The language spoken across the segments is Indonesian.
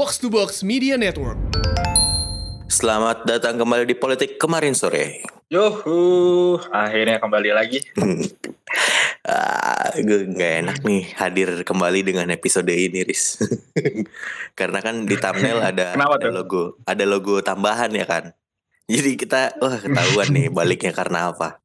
Box to Box Media Network. Selamat datang kembali di Politik kemarin sore. Yuhu, akhirnya kembali lagi. ah, gue nggak enak nih hadir kembali dengan episode ini, Riz. Karena kan di thumbnail ada, Kenapa ada tuh? logo, ada logo tambahan ya kan. Jadi kita, wah ketahuan nih baliknya karena apa.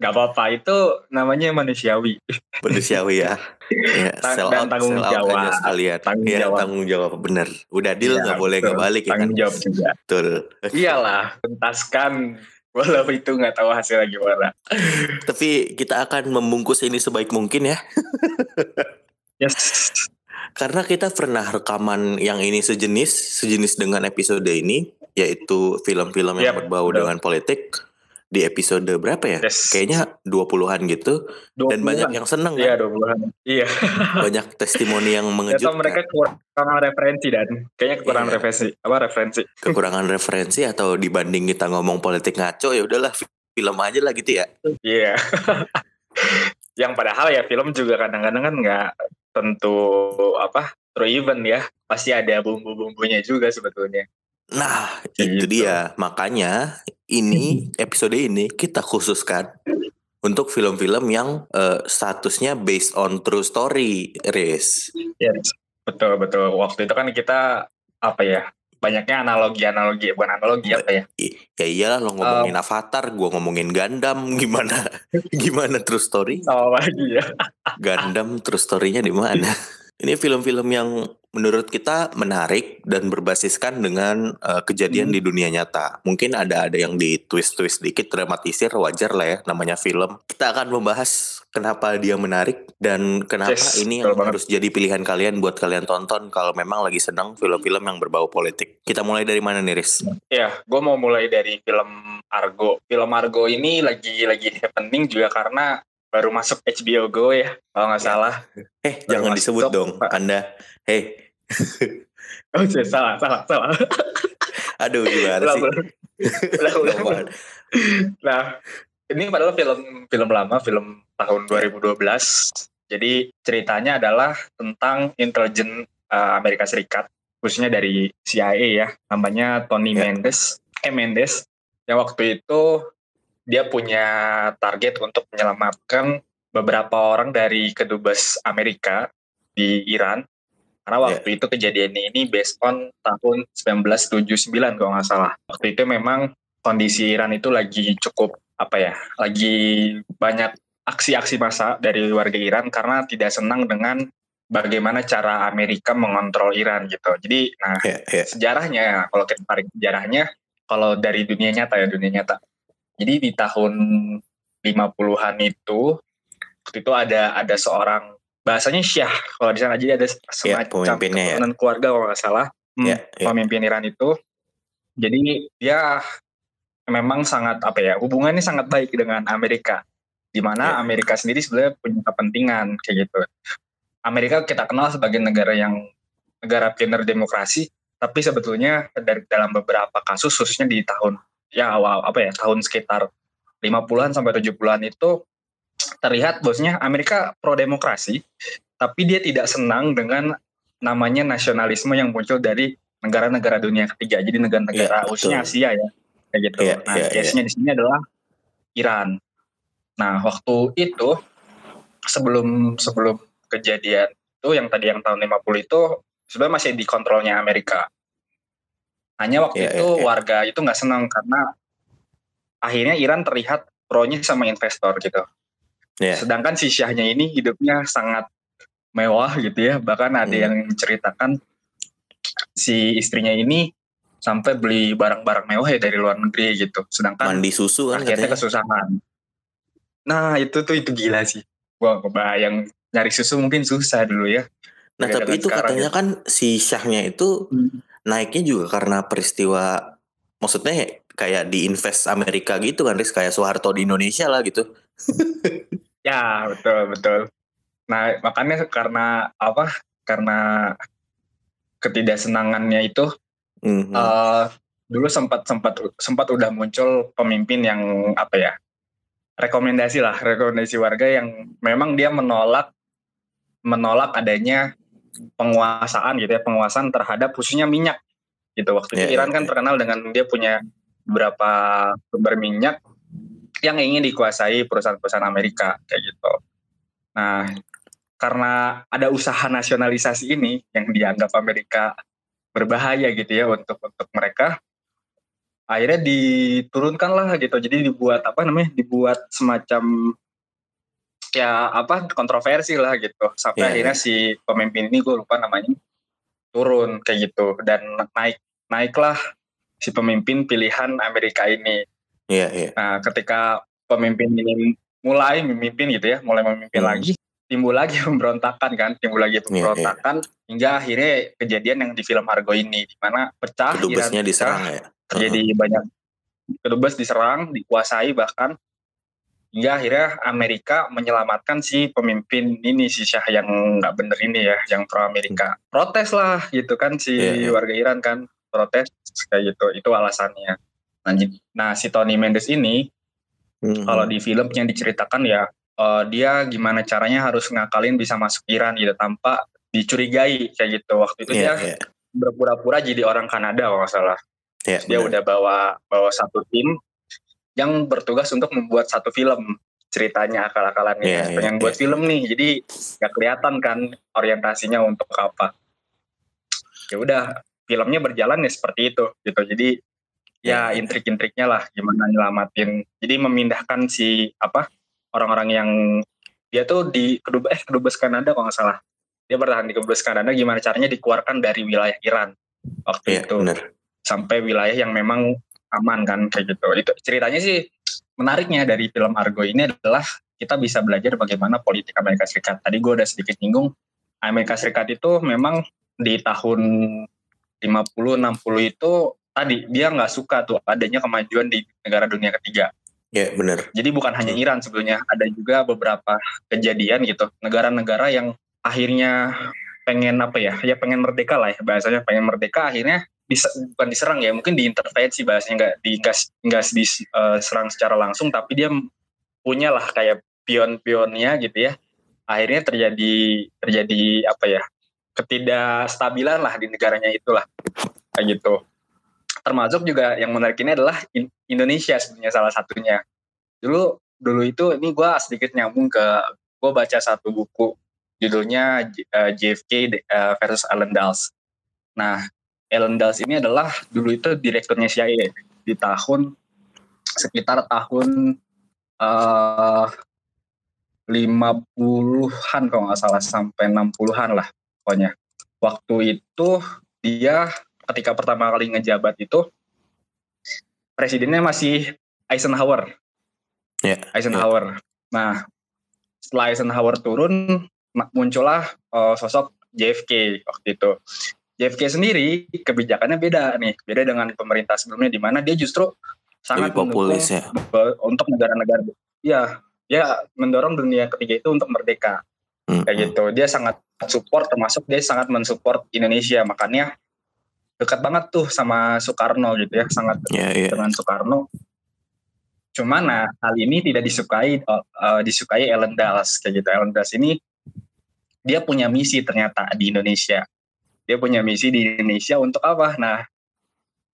Gak apa-apa, itu namanya manusiawi. Manusiawi ya. ya sell dan out, tanggung sell out jawab. aja sekalian. Tanggung ya, jawab. tanggung jawab bener. Udah deal Iya, nggak boleh betul. nggak balik ya kan. Tanggung jawab juga. Betul. Iyalah, tuntaskan. Walau itu nggak tahu hasilnya gimana. Tapi kita akan membungkus ini sebaik mungkin ya. Yes. Karena kita pernah rekaman yang ini sejenis, sejenis dengan episode ini, yaitu film-film yang Yap, berbau betul. dengan politik di episode berapa ya? Yes. Kayaknya 20-an gitu. Dan 20-an. banyak yang seneng Iya, kan? 20-an. Iya. Banyak testimoni yang Atau mengejutkan. mereka kekurangan referensi dan kayaknya kekurangan Iya. referensi. Apa referensi? Kekurangan referensi atau dibanding kita ngomong politik ngaco ya udahlah film aja lah gitu ya. Iya. Yang padahal ya film juga kadang-kadang kan nggak tentu apa true event ya. Pasti ada bumbu-bumbunya juga sebetulnya. Nah, itu Gitu. dia. Makanya ini episode ini kita khususkan untuk film-film yang eh, statusnya based on true story, Riz. Yes. Betul betul. Waktu itu kan kita apa ya? Banyaknya analogi-analogi, bukan analogi apa ya? Ya iyalah lo ngomongin Avatar, gua ngomongin Gundam, gimana gimana true story? Sama lagi ya. Gundam true story-nya di mana? Ini film-film yang menurut kita menarik dan berbasiskan dengan eh, kejadian Hmm. di dunia nyata. Mungkin ada ada yang di twist-twist dikit, dramatisir, wajar lah ya namanya film. Kita akan membahas kenapa dia menarik dan kenapa Yes, ini yang banget. harus jadi pilihan kalian buat kalian tonton kalau memang lagi senang film-film yang berbau politik. Kita mulai dari mana nih, Riz? Ya, gue mau mulai dari film Argo. Film Argo ini lagi lagi happening juga karena baru masuk HBO Go ya, kalau nggak Ya. salah. Eh, Baru jangan disebut dong. Anda. Hei, Oh, iya, salah, salah, salah. aduh gimana sih? ulang. Ulang, ulang. Nah, ini padahal film film lama, film tahun 2012. Jadi ceritanya adalah tentang intelijen uh, Amerika Serikat, khususnya dari CIA ya, namanya Tony Ya. Mendes. Eh Mendes, yang waktu itu dia punya target untuk menyelamatkan beberapa orang dari kedubes Amerika di Iran. Karena waktu itu kejadian ini based on tahun 1979 kalau nggak salah. Waktu itu memang kondisi Iran itu lagi cukup apa ya, lagi banyak aksi-aksi massa dari warga Iran karena tidak senang dengan bagaimana cara Amerika mengontrol Iran gitu. Jadi, nah Ya, ya. sejarahnya kalau kita tarik sejarahnya, kalau dari dunia nyata ya dunia nyata. Jadi di tahun 50-an itu waktu itu ada ada seorang bahasanya Syah kalau di sana jadi ada semacam pemimpinnya ya. keturunan keluarga kalau nggak salah Hmm, Ya, ya. pemimpin Iran itu jadi dia memang sangat apa ya hubungannya sangat baik dengan Amerika di mana Ya. Amerika sendiri sebenarnya punya kepentingan kayak gitu Amerika kita kenal sebagai negara yang negara pioner demokrasi tapi sebetulnya dari dalam beberapa kasus khususnya di tahun ya awal apa ya tahun sekitar 50-an sampai 70-an itu terlihat bosnya Amerika pro demokrasi tapi dia tidak senang dengan namanya nasionalisme yang muncul dari negara-negara dunia ketiga jadi Iya, negara-negara betul. khususnya Asia ya kayak gitu. Iya, nah iya, case-nya di sini adalah Iran. Nah waktu itu sebelum sebelum kejadian itu yang tadi yang tahun 50 itu sebenarnya masih di kontrolnya Amerika. Hanya waktu Iya, itu iya, iya. warga itu nggak senang karena akhirnya Iran terlihat pro-nya sama investor gitu Ya. sedangkan si Syahnya ini hidupnya sangat mewah gitu ya bahkan ada Hmm. yang menceritakan si istrinya ini sampai beli barang-barang mewah ya dari luar negeri gitu sedangkan Mandi susu kan katanya. kesusahan nah itu tuh itu gila sih gua kebayang nyari susu mungkin susah dulu ya Nah, tapi itu katanya ya. kan si Syahnya itu naiknya juga karena peristiwa maksudnya kayak di invest Amerika gitu kan, Riz kayak Soeharto di Indonesia lah gitu. Ya betul betul. Nah makanya karena apa? Karena ketidaksenangannya itu Mhm. eh, dulu sempat sempat sempat udah muncul pemimpin yang apa ya? Rekomendasi lah, rekomendasi warga yang memang dia menolak menolak adanya penguasaan gitu ya penguasaan terhadap khususnya minyak gitu waktu yeah, itu Iran yeah, kan yeah. terkenal dengan dia punya beberapa sumber minyak yang ingin dikuasai perusahaan-perusahaan Amerika kayak gitu. Nah, karena ada usaha nasionalisasi ini yang dianggap Amerika berbahaya gitu ya untuk untuk mereka, akhirnya diturunkan lah gitu. Jadi dibuat apa namanya? Dibuat semacam ya apa kontroversi lah gitu. Sampai yeah, akhirnya yeah. si pemimpin ini gue lupa namanya turun kayak gitu dan naik naiklah si pemimpin pilihan Amerika ini Iya, iya. Nah, ketika pemimpin ini mulai memimpin gitu ya, mulai memimpin hmm. lagi, timbul lagi pemberontakan kan, timbul lagi iya, pemberontakan yeah, yeah. hingga akhirnya kejadian yang di film Argo ini di mana pecah Kedubesnya diserang ya. Terjadi uh -huh. banyak kedubes diserang, dikuasai bahkan hingga akhirnya Amerika menyelamatkan si pemimpin ini si Syah yang nggak bener ini ya, yang pro Amerika. Protes lah gitu kan si yeah, yeah. warga Iran kan protes kayak gitu. Itu alasannya. Nah, nah si Tony Mendes ini hmm. kalau di film yang diceritakan ya uh, dia gimana caranya harus ngakalin bisa masuk Iran gitu tanpa dicurigai kayak gitu. Waktu itu yeah, dia yeah. berpura-pura jadi orang Kanada kalau nggak salah. Yeah, dia bener. udah bawa bawa satu tim yang bertugas untuk membuat satu film ceritanya akal-akalannya yeah, yeah, pengen yeah. buat film nih jadi nggak kelihatan kan orientasinya untuk apa ya udah filmnya berjalan ya seperti itu gitu jadi ya intrik-intriknya lah gimana nyelamatin. Jadi memindahkan si apa orang-orang yang dia tuh di kedubes eh kedubes Kanada kalau nggak salah. Dia bertahan di kedubes Kanada gimana caranya dikeluarkan dari wilayah Iran waktu ya, itu. bener. sampai wilayah yang memang aman kan kayak gitu. Itu ceritanya sih menariknya dari film Argo ini adalah kita bisa belajar bagaimana politik Amerika Serikat. Tadi gue udah sedikit nyinggung Amerika Serikat itu memang di tahun 50 60 itu tadi dia nggak suka tuh adanya kemajuan di negara dunia ketiga. Ya yeah, benar. Jadi bukan hanya Iran sebetulnya, ada juga beberapa kejadian gitu negara-negara yang akhirnya pengen apa ya, ya pengen merdeka lah ya bahasanya pengen merdeka akhirnya bisa bukan diserang ya mungkin diintervensi bahasanya nggak di nggak diserang secara langsung tapi dia punya lah kayak pion-pionnya gitu ya akhirnya terjadi terjadi apa ya ketidakstabilan lah di negaranya itulah kayak gitu termasuk juga yang menarik ini adalah Indonesia sebenarnya salah satunya. Dulu dulu itu ini gue sedikit nyambung ke gue baca satu buku judulnya eh, JFK uh, eh, versus Allen Dulles. Nah, Allen Dulles ini adalah dulu itu direkturnya CIA di tahun sekitar tahun uh, 50-an kalau nggak salah sampai 60-an lah pokoknya. Waktu itu dia ketika pertama kali ngejabat itu presidennya masih Eisenhower. Yeah, Eisenhower. Yeah. Nah, setelah Eisenhower turun muncullah uh, sosok JFK waktu itu. JFK sendiri kebijakannya beda nih, beda dengan pemerintah sebelumnya di mana dia justru sangat populis ya. untuk negara-negara. Ya, dia mendorong dunia ketiga itu untuk merdeka. -hmm. Kayak gitu. Dia sangat support termasuk dia sangat mensupport Indonesia. Makanya dekat banget tuh sama Soekarno gitu ya sangat yeah, yeah. dengan Soekarno. Cuman nah hal ini tidak disukai uh, disukai Ellen Dulles kayak gitu. Ellen Dulles ini dia punya misi ternyata di Indonesia. Dia punya misi di Indonesia untuk apa? Nah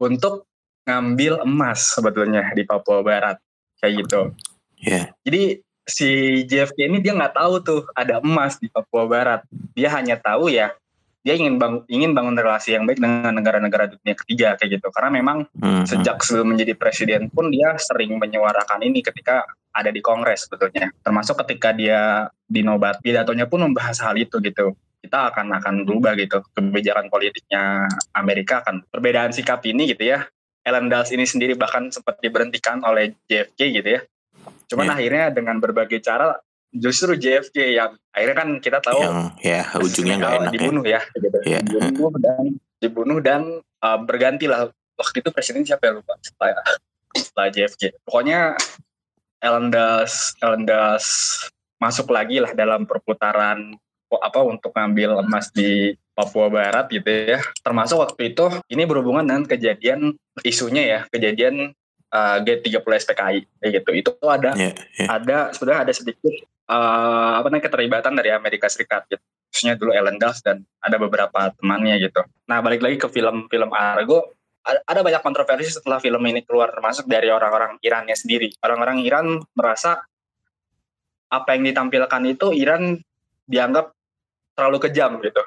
untuk ngambil emas sebetulnya di Papua Barat kayak gitu. Yeah. jadi si JFK ini dia nggak tahu tuh ada emas di Papua Barat. Dia hanya tahu ya dia ingin bang ingin bangun relasi yang baik dengan negara-negara dunia ketiga kayak gitu. Karena memang hmm. sejak sebelum menjadi presiden pun dia sering menyuarakan ini ketika ada di kongres sebetulnya. Termasuk ketika dia di nobat pidatonya pun membahas hal itu gitu. Kita akan akan berubah gitu. Kebijakan politiknya Amerika akan perbedaan sikap ini gitu ya. Ellen Dulles ini sendiri bahkan sempat diberhentikan oleh JFK gitu ya. Cuman yeah. akhirnya dengan berbagai cara justru JFK yang akhirnya kan kita tahu yang ya ujungnya nggak enak ya. dibunuh ya, ya gitu. yeah. dibunuh dan dibunuh dan uh, bergantilah waktu itu presiden siapa ya lupa setelah setelah JFK pokoknya Ellen Dulles masuk lagi lah dalam perputaran apa untuk ngambil emas di Papua Barat gitu ya termasuk waktu itu ini berhubungan dengan kejadian isunya ya kejadian uh, G30 SPKI kayak gitu itu ada yeah, yeah. ada sebenarnya ada sedikit uh, apa namanya keterlibatan dari Amerika Serikat gitu. khususnya dulu Ellen Dulles dan ada beberapa temannya gitu. Nah balik lagi ke film-film Argo, ada banyak kontroversi setelah film ini keluar termasuk dari orang-orang Irannya sendiri. Orang-orang Iran merasa apa yang ditampilkan itu Iran dianggap terlalu kejam gitu,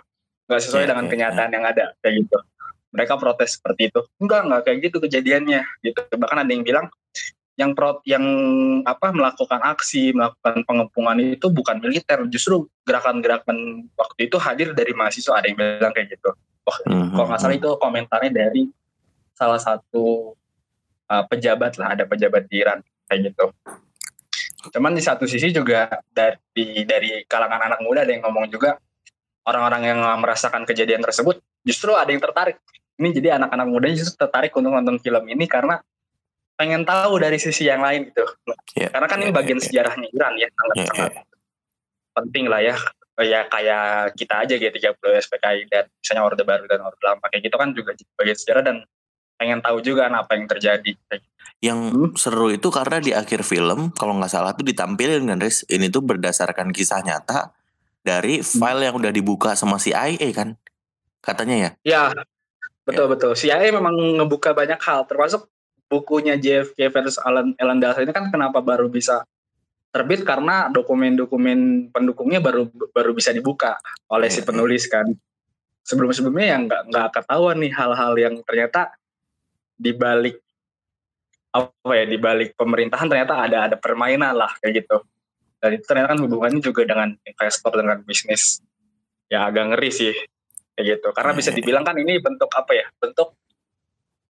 nggak sesuai yeah, dengan yeah, kenyataan yeah. yang ada kayak gitu. Mereka protes seperti itu. Enggak, enggak kayak gitu kejadiannya gitu. Bahkan ada yang bilang yang pro, yang apa melakukan aksi melakukan pengepungan itu bukan militer justru gerakan-gerakan waktu itu hadir dari mahasiswa ada yang bilang kayak gitu wah mm-hmm. kalau nggak salah itu komentarnya dari salah satu uh, pejabat lah ada pejabat di Iran kayak gitu cuman di satu sisi juga dari dari kalangan anak muda ada yang ngomong juga orang-orang yang merasakan kejadian tersebut justru ada yang tertarik ini jadi anak-anak muda justru tertarik untuk nonton film ini karena pengen tahu dari sisi yang lain gitu. Yeah, Karena kan yeah, ini bagian yeah, sejarahnya Iran ya, sangat yeah, sangat yeah. penting lah ya. Ya kayak kita aja gitu 30 SPKI dan misalnya Orde Baru dan Orde Lama kayak gitu kan juga bagian sejarah dan pengen tahu juga kan apa yang terjadi. Yang hmm? seru itu karena di akhir film kalau nggak salah tuh ditampilin kan Riz, ini tuh berdasarkan kisah nyata dari hmm. file yang udah dibuka sama CIA kan katanya ya. Ya betul ya. betul. CIA memang ngebuka banyak hal termasuk bukunya JFK versus Alan Ellen Dulles ini kan kenapa baru bisa terbit karena dokumen-dokumen pendukungnya baru baru bisa dibuka oleh si penulis kan. Sebelum-sebelumnya yang nggak nggak ketahuan nih hal-hal yang ternyata di balik apa ya di balik pemerintahan ternyata ada ada permainan lah kayak gitu. Dan itu ternyata kan hubungannya juga dengan investor dengan bisnis ya agak ngeri sih kayak gitu. Karena bisa dibilang kan ini bentuk apa ya? Bentuk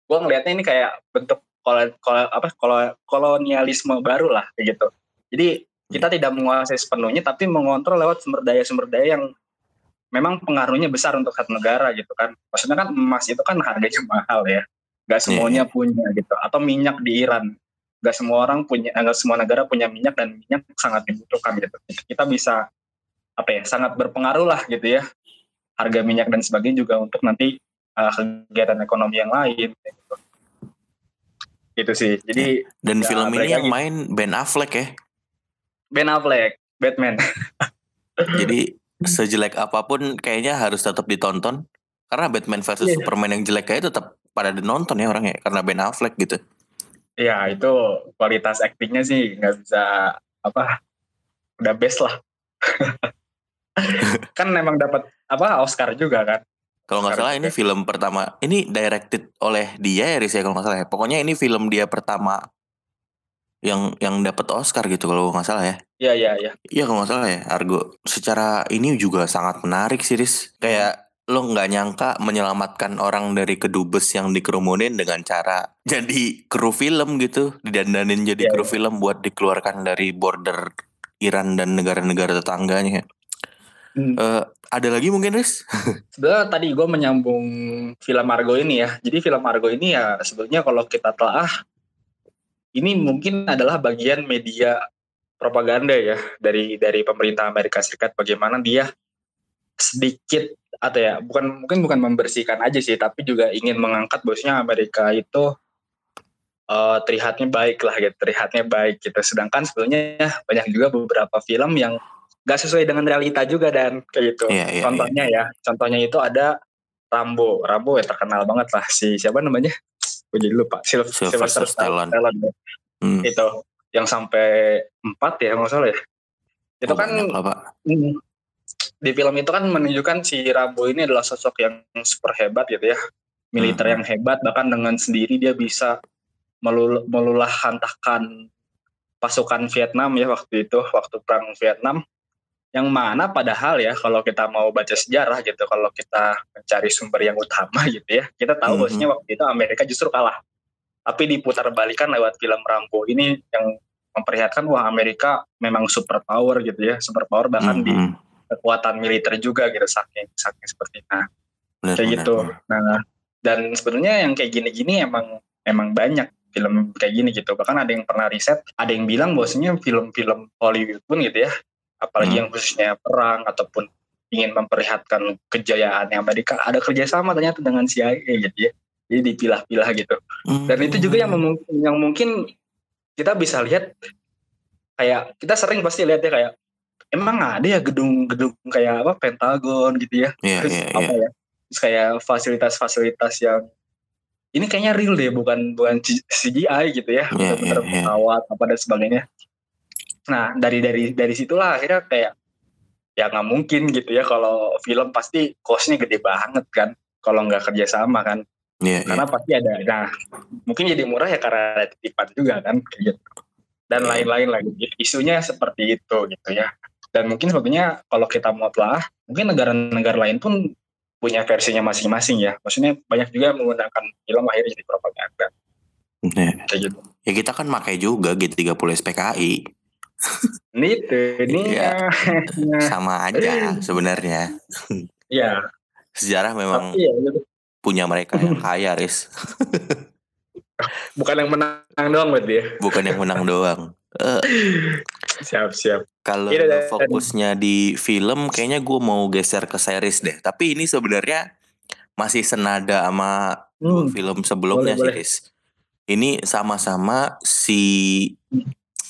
gue ngelihatnya ini kayak bentuk kol, kol, apa kol, kolonialisme baru lah kayak gitu. Jadi kita tidak menguasai sepenuhnya tapi mengontrol lewat sumber daya sumber daya yang memang pengaruhnya besar untuk satu negara gitu kan. Maksudnya kan emas itu kan harganya mahal ya. Gak iya, semuanya yeah. punya gitu. Atau minyak di Iran. Gak semua orang punya, gak semua negara punya minyak dan minyak sangat dibutuhkan gitu. Kita bisa apa ya sangat berpengaruh lah gitu ya harga minyak dan sebagainya juga untuk nanti uh, kegiatan ekonomi yang lain. Gitu gitu sih. Jadi dan ya, film ini yang main Ben Affleck ya? Ben Affleck Batman. Jadi sejelek apa pun kayaknya harus tetap ditonton. Karena Batman versus yeah. Superman yang jelek kayak tetap pada dinonton ya orangnya karena Ben Affleck gitu. Iya itu kualitas aktingnya sih nggak bisa apa udah best lah kan memang dapat apa Oscar juga kan kalau nggak salah ini film pertama. Ini directed oleh dia ya Riz ya kalau nggak salah ya. Pokoknya ini film dia pertama yang yang dapat Oscar gitu kalau nggak salah ya. Iya iya iya. Iya kalau nggak salah ya Argo. Secara ini juga sangat menarik sih Riz. Kayak lo nggak nyangka menyelamatkan orang dari kedubes yang dikerumunin dengan cara jadi kru film gitu didandanin jadi ya, kru ya. film buat dikeluarkan dari border Iran dan negara-negara tetangganya. Hmm. Uh, ada lagi mungkin Riz? Sebenarnya tadi gue menyambung film Argo ini ya. Jadi film Argo ini ya sebetulnya kalau kita telah ini mungkin adalah bagian media propaganda ya dari dari pemerintah Amerika Serikat bagaimana dia sedikit atau ya bukan mungkin bukan membersihkan aja sih tapi juga ingin mengangkat bosnya Amerika itu uh, terlihatnya baik lah gitu terlihatnya baik gitu sedangkan sebenarnya banyak juga beberapa film yang gak sesuai dengan realita juga dan kayak gitu. Yeah, yeah, contohnya yeah. ya, contohnya itu ada Rambo. Rambo ya terkenal banget lah si siapa namanya? Gue jadi lupa. Sil Sylvester Stallone. Stallone. Ya. Hmm. Itu yang sampai empat ya nggak salah ya. Itu oh, kan mm, di film itu kan menunjukkan si Rambo ini adalah sosok yang super hebat gitu ya. Militer hmm. yang hebat bahkan dengan sendiri dia bisa melul melulah hantakan pasukan Vietnam ya waktu itu waktu perang Vietnam yang mana padahal ya kalau kita mau baca sejarah gitu kalau kita mencari sumber yang utama gitu ya kita tahu mm -hmm. bahwasanya waktu itu Amerika justru kalah tapi diputar balikan lewat film Rambo ini yang memperlihatkan wah Amerika memang super power gitu ya super power bahkan mm -hmm. di kekuatan militer juga gitu saking saking seperti nah benar, kayak benar, gitu benar. nah dan sebenarnya yang kayak gini-gini emang emang banyak film kayak gini gitu bahkan ada yang pernah riset ada yang bilang bahwasanya film-film Hollywood pun gitu ya apalagi hmm. yang khususnya perang ataupun ingin memperlihatkan kejayaan Amerika ada kerjasama ternyata dengan CIA gitu ya jadi dipilah-pilah gitu hmm. dan itu juga yang yang mungkin kita bisa lihat kayak kita sering pasti lihat ya kayak emang ada ya gedung-gedung kayak apa Pentagon gitu ya Iya, terus iya, apa ya terus kayak fasilitas-fasilitas yang ini kayaknya real deh bukan bukan CGI gitu ya Iya, bener-bener iya, iya. pesawat apa dan sebagainya nah dari dari dari situlah akhirnya kayak ya nggak mungkin gitu ya kalau film pasti costnya gede banget kan kalau nggak kerjasama kan Iya, iya. karena pasti ada nah mungkin jadi murah ya karena ada titipan juga kan gitu. dan Iya. lain-lain lagi isunya seperti itu gitu ya dan mungkin sebetulnya kalau kita mau telah mungkin negara-negara lain pun punya versinya masing-masing ya maksudnya banyak juga menggunakan film akhirnya jadi propaganda Iya. kayak gitu Ya kita kan pakai juga G30 SPKI. Ini itu ini Iya. ya Sama aja sebenarnya. ya Sejarah memang tapi ya gitu. punya mereka yang kaya, Riz. bukan yang menang doang berarti ya Bukan yang menang doang. Eh, siap siap kalau Iya, dan- fokusnya di film, kayaknya gue mau geser ke series deh. Tapi ini sebenarnya masih senada sama dua Hmm, film sebelumnya boleh, sih, Riz. Ini sama-sama si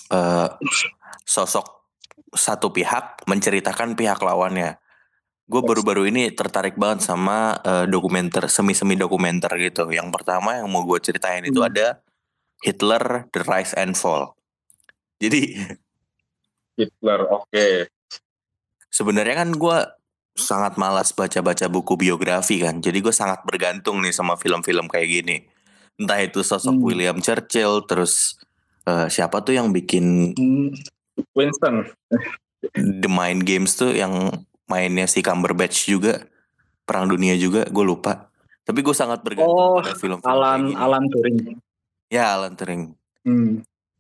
eh, sosok satu pihak menceritakan pihak lawannya. Gue baru-baru ini tertarik banget sama eh, dokumenter, semi-semi dokumenter gitu. Yang pertama yang mau gue ceritain itu Hmm. ada Hitler, The Rise and Fall. Jadi Hitler oke sebenarnya kan gue sangat malas baca-baca buku biografi kan. Jadi gue sangat bergantung nih sama film-film kayak gini. Entah itu sosok Hmm. William Churchill, terus eh, siapa tuh yang bikin Hmm, Winston The Mind Games tuh yang mainnya si Cumberbatch juga, Perang Dunia juga, gue lupa. Tapi gue sangat bergantung Oh, pada film-film Alan kayak gini. Alan Turing Ya Alan Turing. hmm.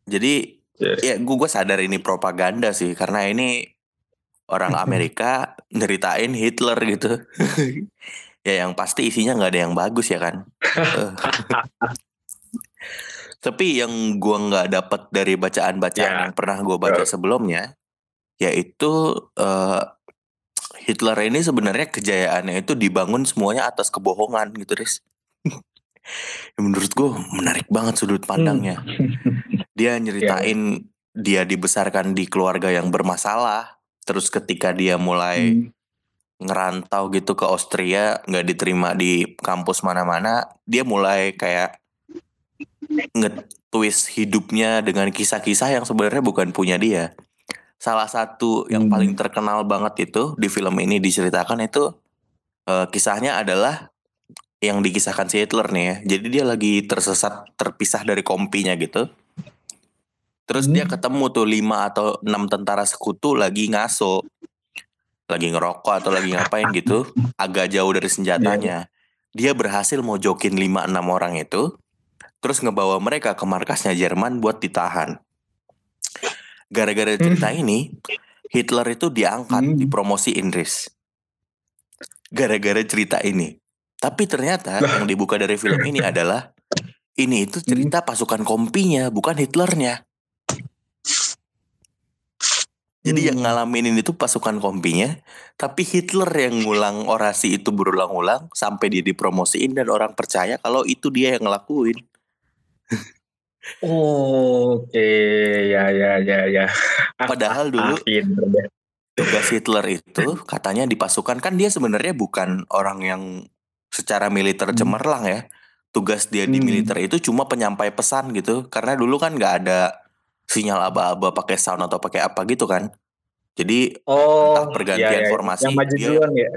Jadi Yes. ya gue gue sadar ini propaganda sih karena ini orang Amerika nyeritain Hitler gitu. ya yang pasti isinya nggak ada yang bagus ya kan. Tapi yang gua nggak dapat dari bacaan-bacaan Ya. yang pernah gue baca Betul. sebelumnya, yaitu eh, Hitler ini sebenarnya kejayaannya itu dibangun semuanya atas kebohongan gitu, Riz. Ya, menurut gue menarik banget sudut pandangnya. Dia nyeritain dia dibesarkan di keluarga yang bermasalah. Terus ketika dia mulai Hmm. ngerantau gitu ke Austria, nggak diterima di kampus mana-mana, dia mulai kayak nge-twist hidupnya dengan kisah-kisah yang sebenarnya bukan punya dia. Salah satu yang Hmm. paling terkenal banget itu di film ini diceritakan itu eh, kisahnya adalah yang dikisahkan si Hitler nih ya. Jadi dia lagi tersesat, terpisah dari kompinya gitu. Terus dia Hmm. ketemu tuh lima atau enam tentara sekutu lagi ngaso, lagi ngerokok atau lagi ngapain gitu, agak jauh dari senjatanya. Dia berhasil mojokin lima enam orang itu, terus ngebawa mereka ke markasnya Jerman buat ditahan. Gara-gara cerita ini, Hitler itu diangkat, Hmm. dipromosi Inggris. Gara-gara cerita ini. Tapi ternyata yang dibuka dari film ini adalah ini itu cerita pasukan kompinya, bukan Hitlernya. Jadi Hmm. yang ngalamin ini tuh pasukan kompinya, tapi Hitler yang ngulang orasi itu berulang-ulang sampai dia dipromosiin dan orang percaya kalau itu dia yang ngelakuin. Oke, ya ya ya ya. Padahal dulu Ah, tugas Hitler itu katanya di pasukan kan dia sebenarnya bukan orang yang secara militer Hmm. cemerlang ya. Tugas dia di Hmm. militer itu cuma penyampai pesan gitu. Karena dulu kan nggak ada sinyal aba-aba pakai sound atau pakai apa gitu kan. Jadi Oh, Entah pergantian ya, ya, formasi, Yang maju dia- duluan ya.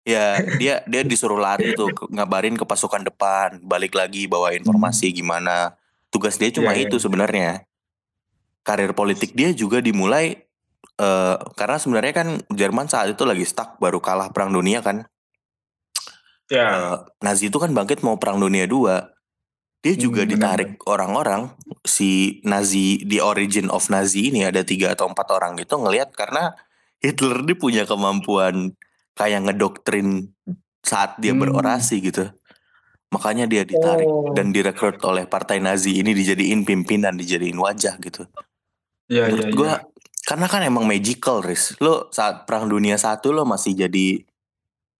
ya dia dia disuruh lari tuh ngabarin ke pasukan depan, balik lagi bawa informasi gimana. Tugas dia cuma Iya, iya. itu sebenarnya. Karir politik dia juga dimulai eh, karena sebenarnya kan Jerman saat itu lagi stuck baru kalah perang dunia kan. Ya. Eh, Nazi itu kan bangkit mau perang dunia 2. Dia juga Hmm, ditarik orang-orang si Nazi di origin of Nazi ini ada tiga atau empat orang gitu ngelihat karena Hitler dia punya kemampuan kayak ngedoktrin saat dia Hmm. berorasi gitu. Makanya dia ditarik Oh. dan direkrut oleh partai Nazi ini dijadiin pimpinan, dijadiin wajah gitu. Ya, ya, Menurut ya. gua karena kan emang magical, Riz. Lo saat perang dunia satu lo masih jadi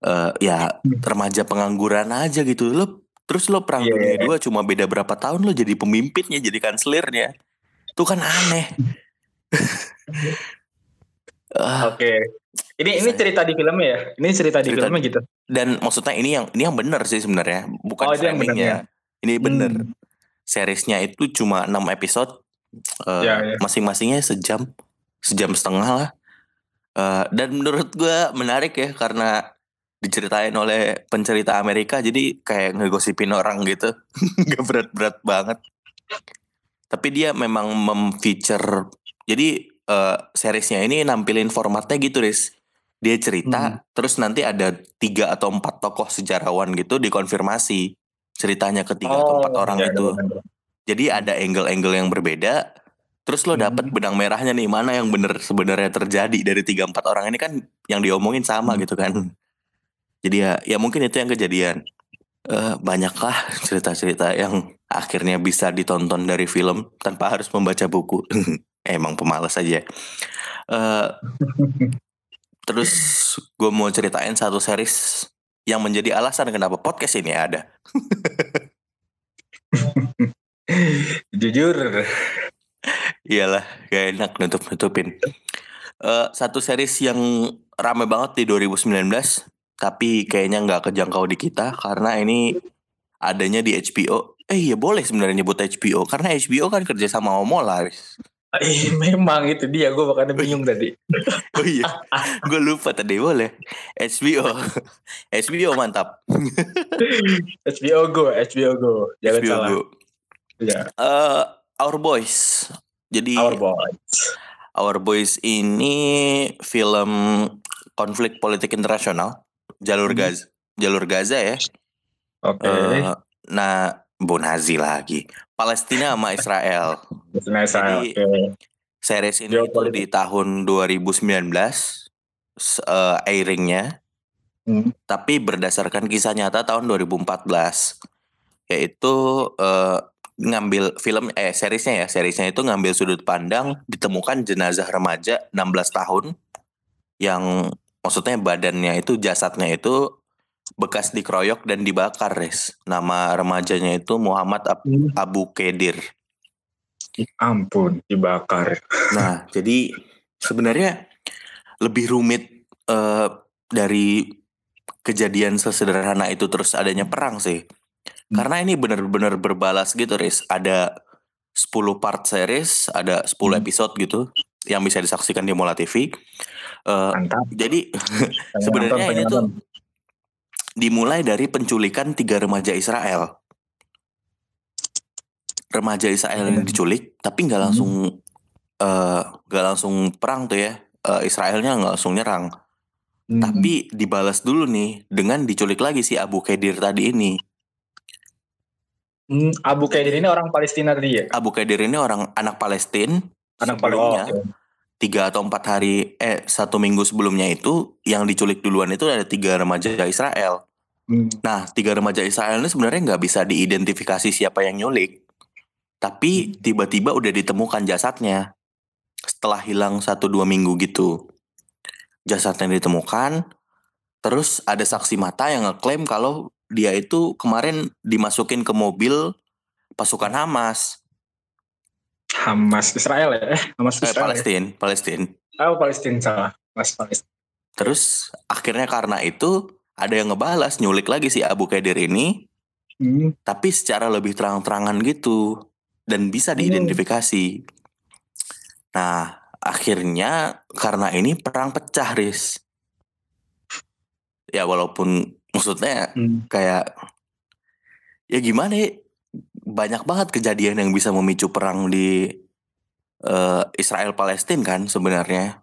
eh, ya Hmm. remaja pengangguran aja gitu. Lo terus lo perang Iya, dunia iya. dua cuma beda berapa tahun lo jadi pemimpinnya, jadi kanselirnya. Itu kan aneh. Uh, Oke. Okay. Ini ini cerita di filmnya ya? Ini cerita, cerita di filmnya gitu. Dan maksudnya ini yang ini yang benar sih sebenarnya, bukan oh, framingnya. Ini benar. Hmm. Seriesnya itu cuma 6 episode. Uh, ya, ya. Masing-masingnya sejam, sejam setengah lah. Uh, dan menurut gue menarik ya karena diceritain oleh pencerita Amerika jadi kayak ngegosipin orang gitu nggak berat-berat banget tapi dia memang memfeature jadi uh, seriesnya ini nampilin formatnya gitu Riz dia cerita hmm. terus nanti ada tiga atau empat tokoh sejarawan gitu dikonfirmasi ceritanya ketiga oh, atau empat oh, orang ya, itu ya, jadi ada angle-angle yang berbeda terus lo dapet hmm. benang merahnya nih mana yang bener sebenarnya terjadi dari tiga empat orang ini kan yang diomongin sama hmm. gitu kan jadi ya ya mungkin itu yang kejadian uh, banyaklah cerita-cerita yang akhirnya bisa ditonton dari film tanpa harus membaca buku. Emang pemalas aja. Uh, terus gue mau ceritain satu series yang menjadi alasan kenapa podcast ini ada. Jujur. Iyalah, gak enak nutup-nutupin. Uh, satu series yang rame banget di 2019, tapi kayaknya nggak kejangkau di kita karena ini adanya di HBO. Eh iya boleh sebenarnya nyebut HBO karena HBO kan kerja sama Omola. Eh, memang itu dia gue bahkan bingung tadi. oh iya, gue lupa tadi boleh. HBO, HBO mantap. HBO Go, HBO Go, jangan HBO salah. Go. Ya. Uh, Our Boys. Jadi Our Boys. Our Boys ini film konflik politik internasional, jalur hmm. Gaza, jalur Gaza ya. Oke. Okay. Uh, nah, Bonazi lagi. Palestina sama Israel. Palestina Israel. Jadi, okay. series ini itu di tahun 2019 uh, airingnya. Hmm. Tapi berdasarkan kisah nyata tahun 2014 yaitu uh, ngambil film eh seriesnya ya seriesnya itu ngambil sudut pandang ditemukan jenazah remaja 16 tahun yang maksudnya badannya itu jasadnya itu bekas dikeroyok dan dibakar, Res. Nama remajanya itu Muhammad Ab hmm. Abu Kedir. Ampun, dibakar. Nah, jadi sebenarnya lebih rumit uh, dari kejadian sesederhana itu terus adanya perang sih. Hmm. Karena ini benar-benar berbalas gitu, Riz. Ada 10 part series, ada 10 hmm. episode gitu yang bisa disaksikan di Mola TV. Uh, eh, jadi sebenarnya ini tuh dimulai dari penculikan tiga remaja Israel. Remaja Israel yang diculik, tapi nggak langsung eh, nggak uh, langsung perang tuh ya. Uh, Israelnya nggak langsung nyerang. Hmm. Tapi dibalas dulu nih dengan diculik lagi si Abu Kedir tadi ini. Hmm, Abu Kedir ini orang Palestina tadi ya? Abu Kedir ini orang anak Palestina. Anak Palestina. Oh, tiga atau empat hari eh satu minggu sebelumnya itu yang diculik duluan itu ada tiga remaja Israel. Hmm. Nah tiga remaja Israel ini sebenarnya nggak bisa diidentifikasi siapa yang nyulik, tapi hmm. tiba-tiba udah ditemukan jasadnya setelah hilang satu dua minggu gitu. Jasadnya ditemukan, terus ada saksi mata yang ngeklaim kalau dia itu kemarin dimasukin ke mobil pasukan Hamas Hamas Israel ya? Hamas eh, Israel. Eh, Palestina, ya? Palestina. Oh, Palestina salah. Mas Palestina. Terus akhirnya karena itu ada yang ngebalas nyulik lagi si Abu Kadir ini. Hmm. Tapi secara lebih terang-terangan gitu dan bisa hmm. diidentifikasi. Hmm. Nah, akhirnya karena ini perang pecah, Riz. Ya walaupun maksudnya hmm. kayak ya gimana ya banyak banget kejadian yang bisa memicu perang di uh, Israel Palestina kan sebenarnya.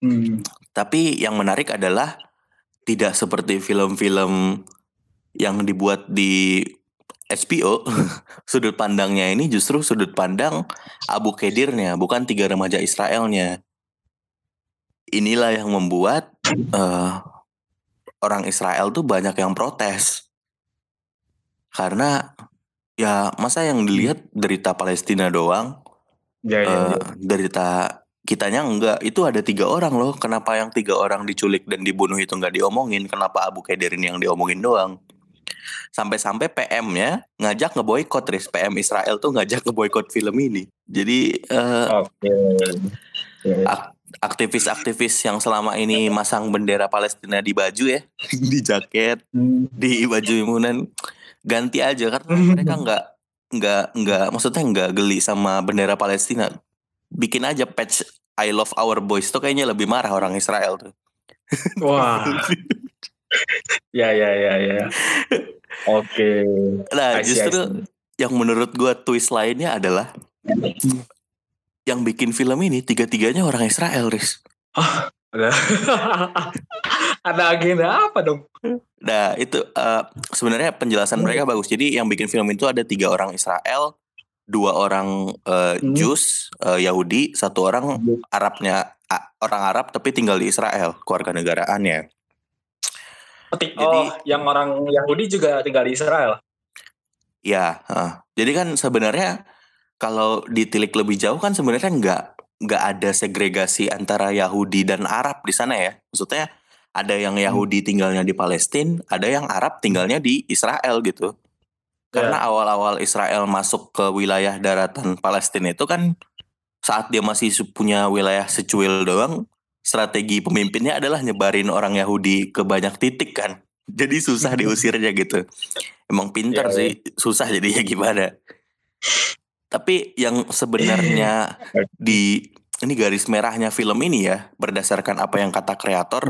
Hmm. Tapi yang menarik adalah tidak seperti film-film yang dibuat di HBO, sudut pandangnya ini justru sudut pandang Abu Kedirnya, bukan tiga remaja Israelnya. Inilah yang membuat uh, orang Israel tuh banyak yang protes. Karena Ya masa yang dilihat derita Palestina doang? Ya, ya, uh, ya. Derita kitanya enggak. Itu ada tiga orang loh. Kenapa yang tiga orang diculik dan dibunuh itu enggak diomongin? Kenapa Abu Kaidir ini yang diomongin doang? Sampai-sampai PM-nya ngajak ngeboikot Riz. PM Israel tuh ngajak ngeboikot film ini. Jadi uh, eh, okay. ak aktivis-aktivis yang selama ini masang bendera Palestina di baju ya, di jaket, Hmm. di baju imunan ganti aja karena mereka nggak nggak nggak maksudnya nggak geli sama bendera Palestina. Bikin aja patch I love our boys tuh kayaknya lebih marah orang Israel tuh. Wah. ya ya ya ya. Oke. Nah, I see, I justru yang menurut gua twist lainnya adalah yang bikin film ini tiga-tiganya orang Israel, Riz. Ada ada agenda apa dong? Nah, itu eh, sebenarnya penjelasan mereka bagus. Jadi yang bikin film itu ada tiga orang Israel, dua orang eh, Hmm. Jews, eh, Yahudi, satu orang Arabnya a- orang Arab tapi tinggal di Israel, keluarga negaraannya. Jadi, oh, yang orang Yahudi juga tinggal di Israel. Ya, heeh. jadi kan sebenarnya kalau ditilik lebih jauh kan sebenarnya nggak nggak ada segregasi antara Yahudi dan Arab di sana ya. Maksudnya ada yang Yahudi tinggalnya di Palestina, ada yang Arab tinggalnya di Israel gitu. Karena awal-awal Israel masuk ke wilayah daratan Palestina itu kan saat dia masih punya wilayah secuil doang, strategi pemimpinnya adalah nyebarin orang Yahudi ke banyak titik kan. Jadi susah diusirnya gitu. Emang pintar Iya, sih, susah jadinya gimana. Tapi yang sebenarnya di ini garis merahnya film ini ya, berdasarkan apa yang kata kreator,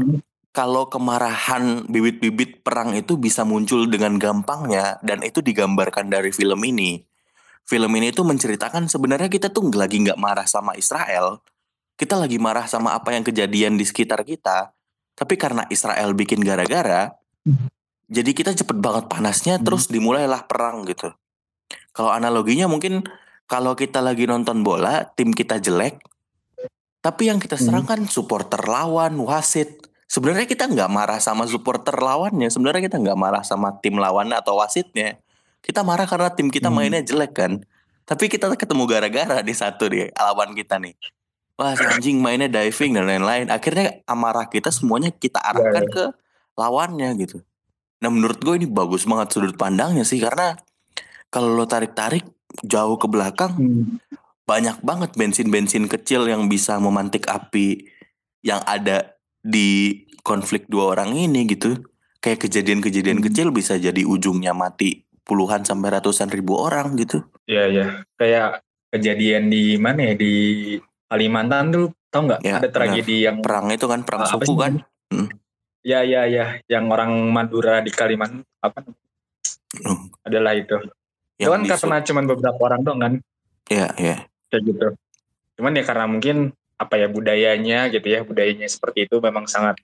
kalau kemarahan bibit-bibit perang itu bisa muncul dengan gampangnya dan itu digambarkan dari film ini. Film ini tuh menceritakan sebenarnya kita tuh lagi nggak marah sama Israel, kita lagi marah sama apa yang kejadian di sekitar kita. Tapi karena Israel bikin gara-gara, jadi kita cepet banget panasnya, terus dimulailah perang gitu. Kalau analoginya mungkin kalau kita lagi nonton bola, tim kita jelek, tapi yang kita serang kan supporter lawan, wasit. Sebenarnya kita nggak marah sama supporter lawannya, sebenarnya kita nggak marah sama tim lawan atau wasitnya. Kita marah karena tim kita Hmm. mainnya jelek kan. Tapi kita ketemu gara-gara di satu nih, lawan kita nih. Wah si anjing mainnya diving dan lain-lain. Akhirnya amarah kita semuanya kita arahkan ke lawannya gitu. Nah menurut gue ini bagus banget sudut pandangnya sih karena kalau lo tarik-tarik jauh ke belakang Hmm. banyak banget bensin-bensin kecil yang bisa memantik api yang ada di konflik dua orang ini gitu. Kayak kejadian-kejadian Hmm. kecil bisa jadi ujungnya mati puluhan sampai ratusan ribu orang gitu. Iya ya. Kayak kejadian di mana ya di Kalimantan tuh tau nggak? Ya, Ada tragedi yang Perang itu kan perang apa suku sih kan. Ya ya ya, yang orang Madura di Kalimantan apa? Hmm. Adalah itu. Itu Yang kan karena cuman beberapa orang doang kan Ya, ya. kayak gitu. Cuman ya karena mungkin apa ya budayanya gitu ya, budayanya seperti itu memang sangat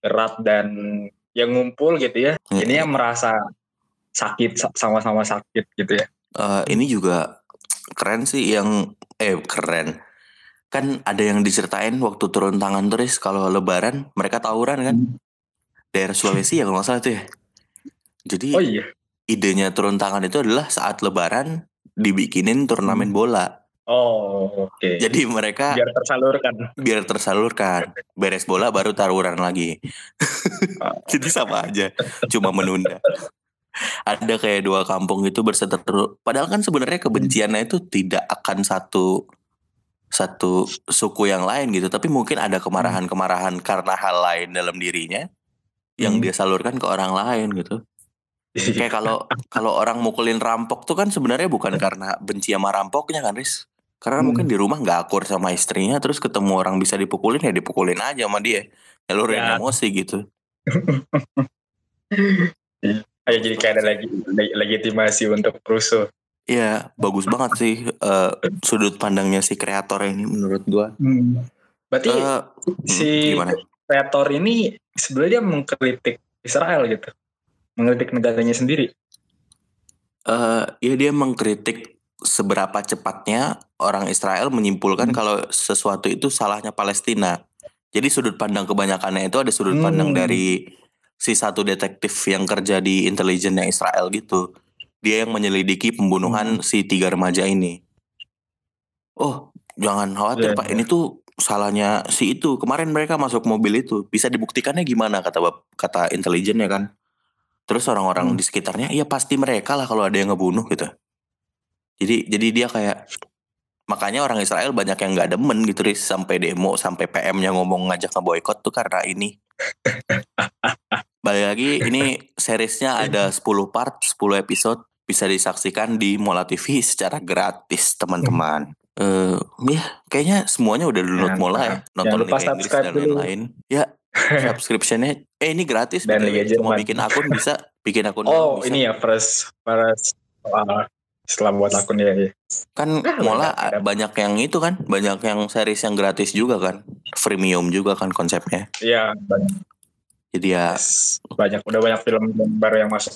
erat dan yang ngumpul gitu ya. Ya, Ini ya. yang merasa sakit sa- sama-sama sakit gitu ya. Eh, ini juga keren sih yang eh keren kan ada yang diceritain waktu turun tangan turis kalau lebaran mereka tawuran kan daerah Sulawesi ya kalau nggak salah tuh ya jadi Oh iya. Idenya turun tangan itu adalah saat lebaran dibikinin turnamen bola. Oh oke. jadi mereka Biar tersalurkan. biar tersalurkan. Beres bola baru taruran lagi. Jadi sama aja cuma menunda. Ada kayak dua kampung itu berseteru. Padahal kan sebenarnya kebenciannya itu tidak akan satu satu suku yang lain gitu. Tapi mungkin ada kemarahan-kemarahan karena hal lain dalam dirinya yang Hmm. dia salurkan ke orang lain gitu. Kayak kalau kalau orang mukulin rampok tuh kan sebenarnya bukan karena benci sama rampoknya kan Riz karena Hmm. mungkin di rumah nggak akur sama istrinya terus ketemu orang bisa dipukulin ya dipukulin aja sama dia nyalurin Ya. emosi gitu Ayo jadi kayak ada lagi leg- legitimasi untuk rusuh. Iya bagus banget sih eh, sudut pandangnya si kreator ini menurut gua Berarti Eh, hmm, si gimana kreator ini sebenarnya mengkritik Israel gitu. Mengkritik negaranya sendiri. Eh, ya dia mengkritik seberapa cepatnya orang Israel menyimpulkan Hmm. kalau sesuatu itu salahnya Palestina. Jadi sudut pandang kebanyakannya itu ada sudut pandang Hmm. dari si satu detektif yang kerja di intelijennya Israel gitu. Dia yang menyelidiki pembunuhan Hmm. si tiga remaja ini. Oh, jangan khawatir Iya, Pak. iya. Ini tuh salahnya si itu. Kemarin mereka masuk mobil itu. Bisa dibuktikannya gimana kata kata intelijennya kan. Terus orang-orang Hmm. di sekitarnya, iya pasti mereka lah kalau ada yang ngebunuh gitu. Jadi jadi dia kayak makanya orang Israel banyak yang nggak demen gitu Riz sampai demo sampai PM-nya ngomong ngajak ngeboikot tuh karena ini balik lagi ini seriesnya ada 10 part 10 episode bisa disaksikan di Mola TV secara gratis teman-teman Eh ya kayaknya semuanya udah download. Mola ya nonton Liga Inggris dan lain-lain ya subscriptionnya eh ini gratis Dan. Liga cuma bikin akun bisa bikin akun Oh bisa. ini ya first first uh, setelah buat akun ya. ya. kan Ah, Mola banyak yang itu kan banyak yang series yang gratis juga kan freemium juga kan konsepnya Iya banyak, jadi ya banyak udah banyak film baru yang masuk.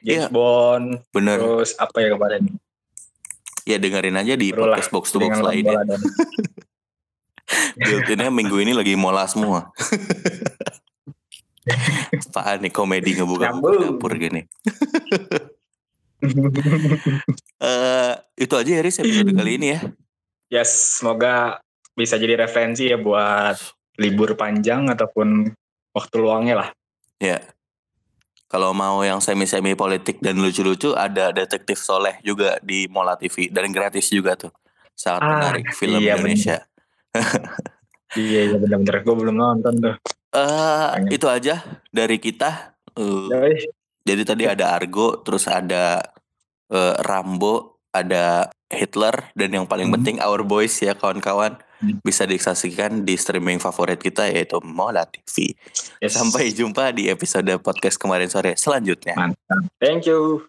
James Iya. Bond bener terus apa ya kemarin? ya dengerin aja di Seru lah, podcast box to box lainnya built-innya minggu ini lagi Mola semua apaan nih komedi ngebuka dapur gini eh itu aja ya Riz episode kali ini ya yes, semoga bisa jadi referensi ya buat libur panjang ataupun waktu luangnya lah. Ya. Kalau mau yang semi-semi politik dan lucu-lucu ada detektif Soleh juga di Mola TV dan gratis juga tuh. Sangat Ah, menarik film iya, Indonesia. Iya, iya benar-benar gue belum nonton tuh. Pengen. itu aja dari kita. Yoi. jadi tadi ada Argo, terus ada eh, Rambo, ada Hitler dan yang paling Hmm. penting Our Boys ya kawan-kawan. Hmm. Bisa disaksikan di streaming favorit kita yaitu Mola TV. Yes. Sampai jumpa di episode podcast kemarin sore selanjutnya. Mantap. Thank you.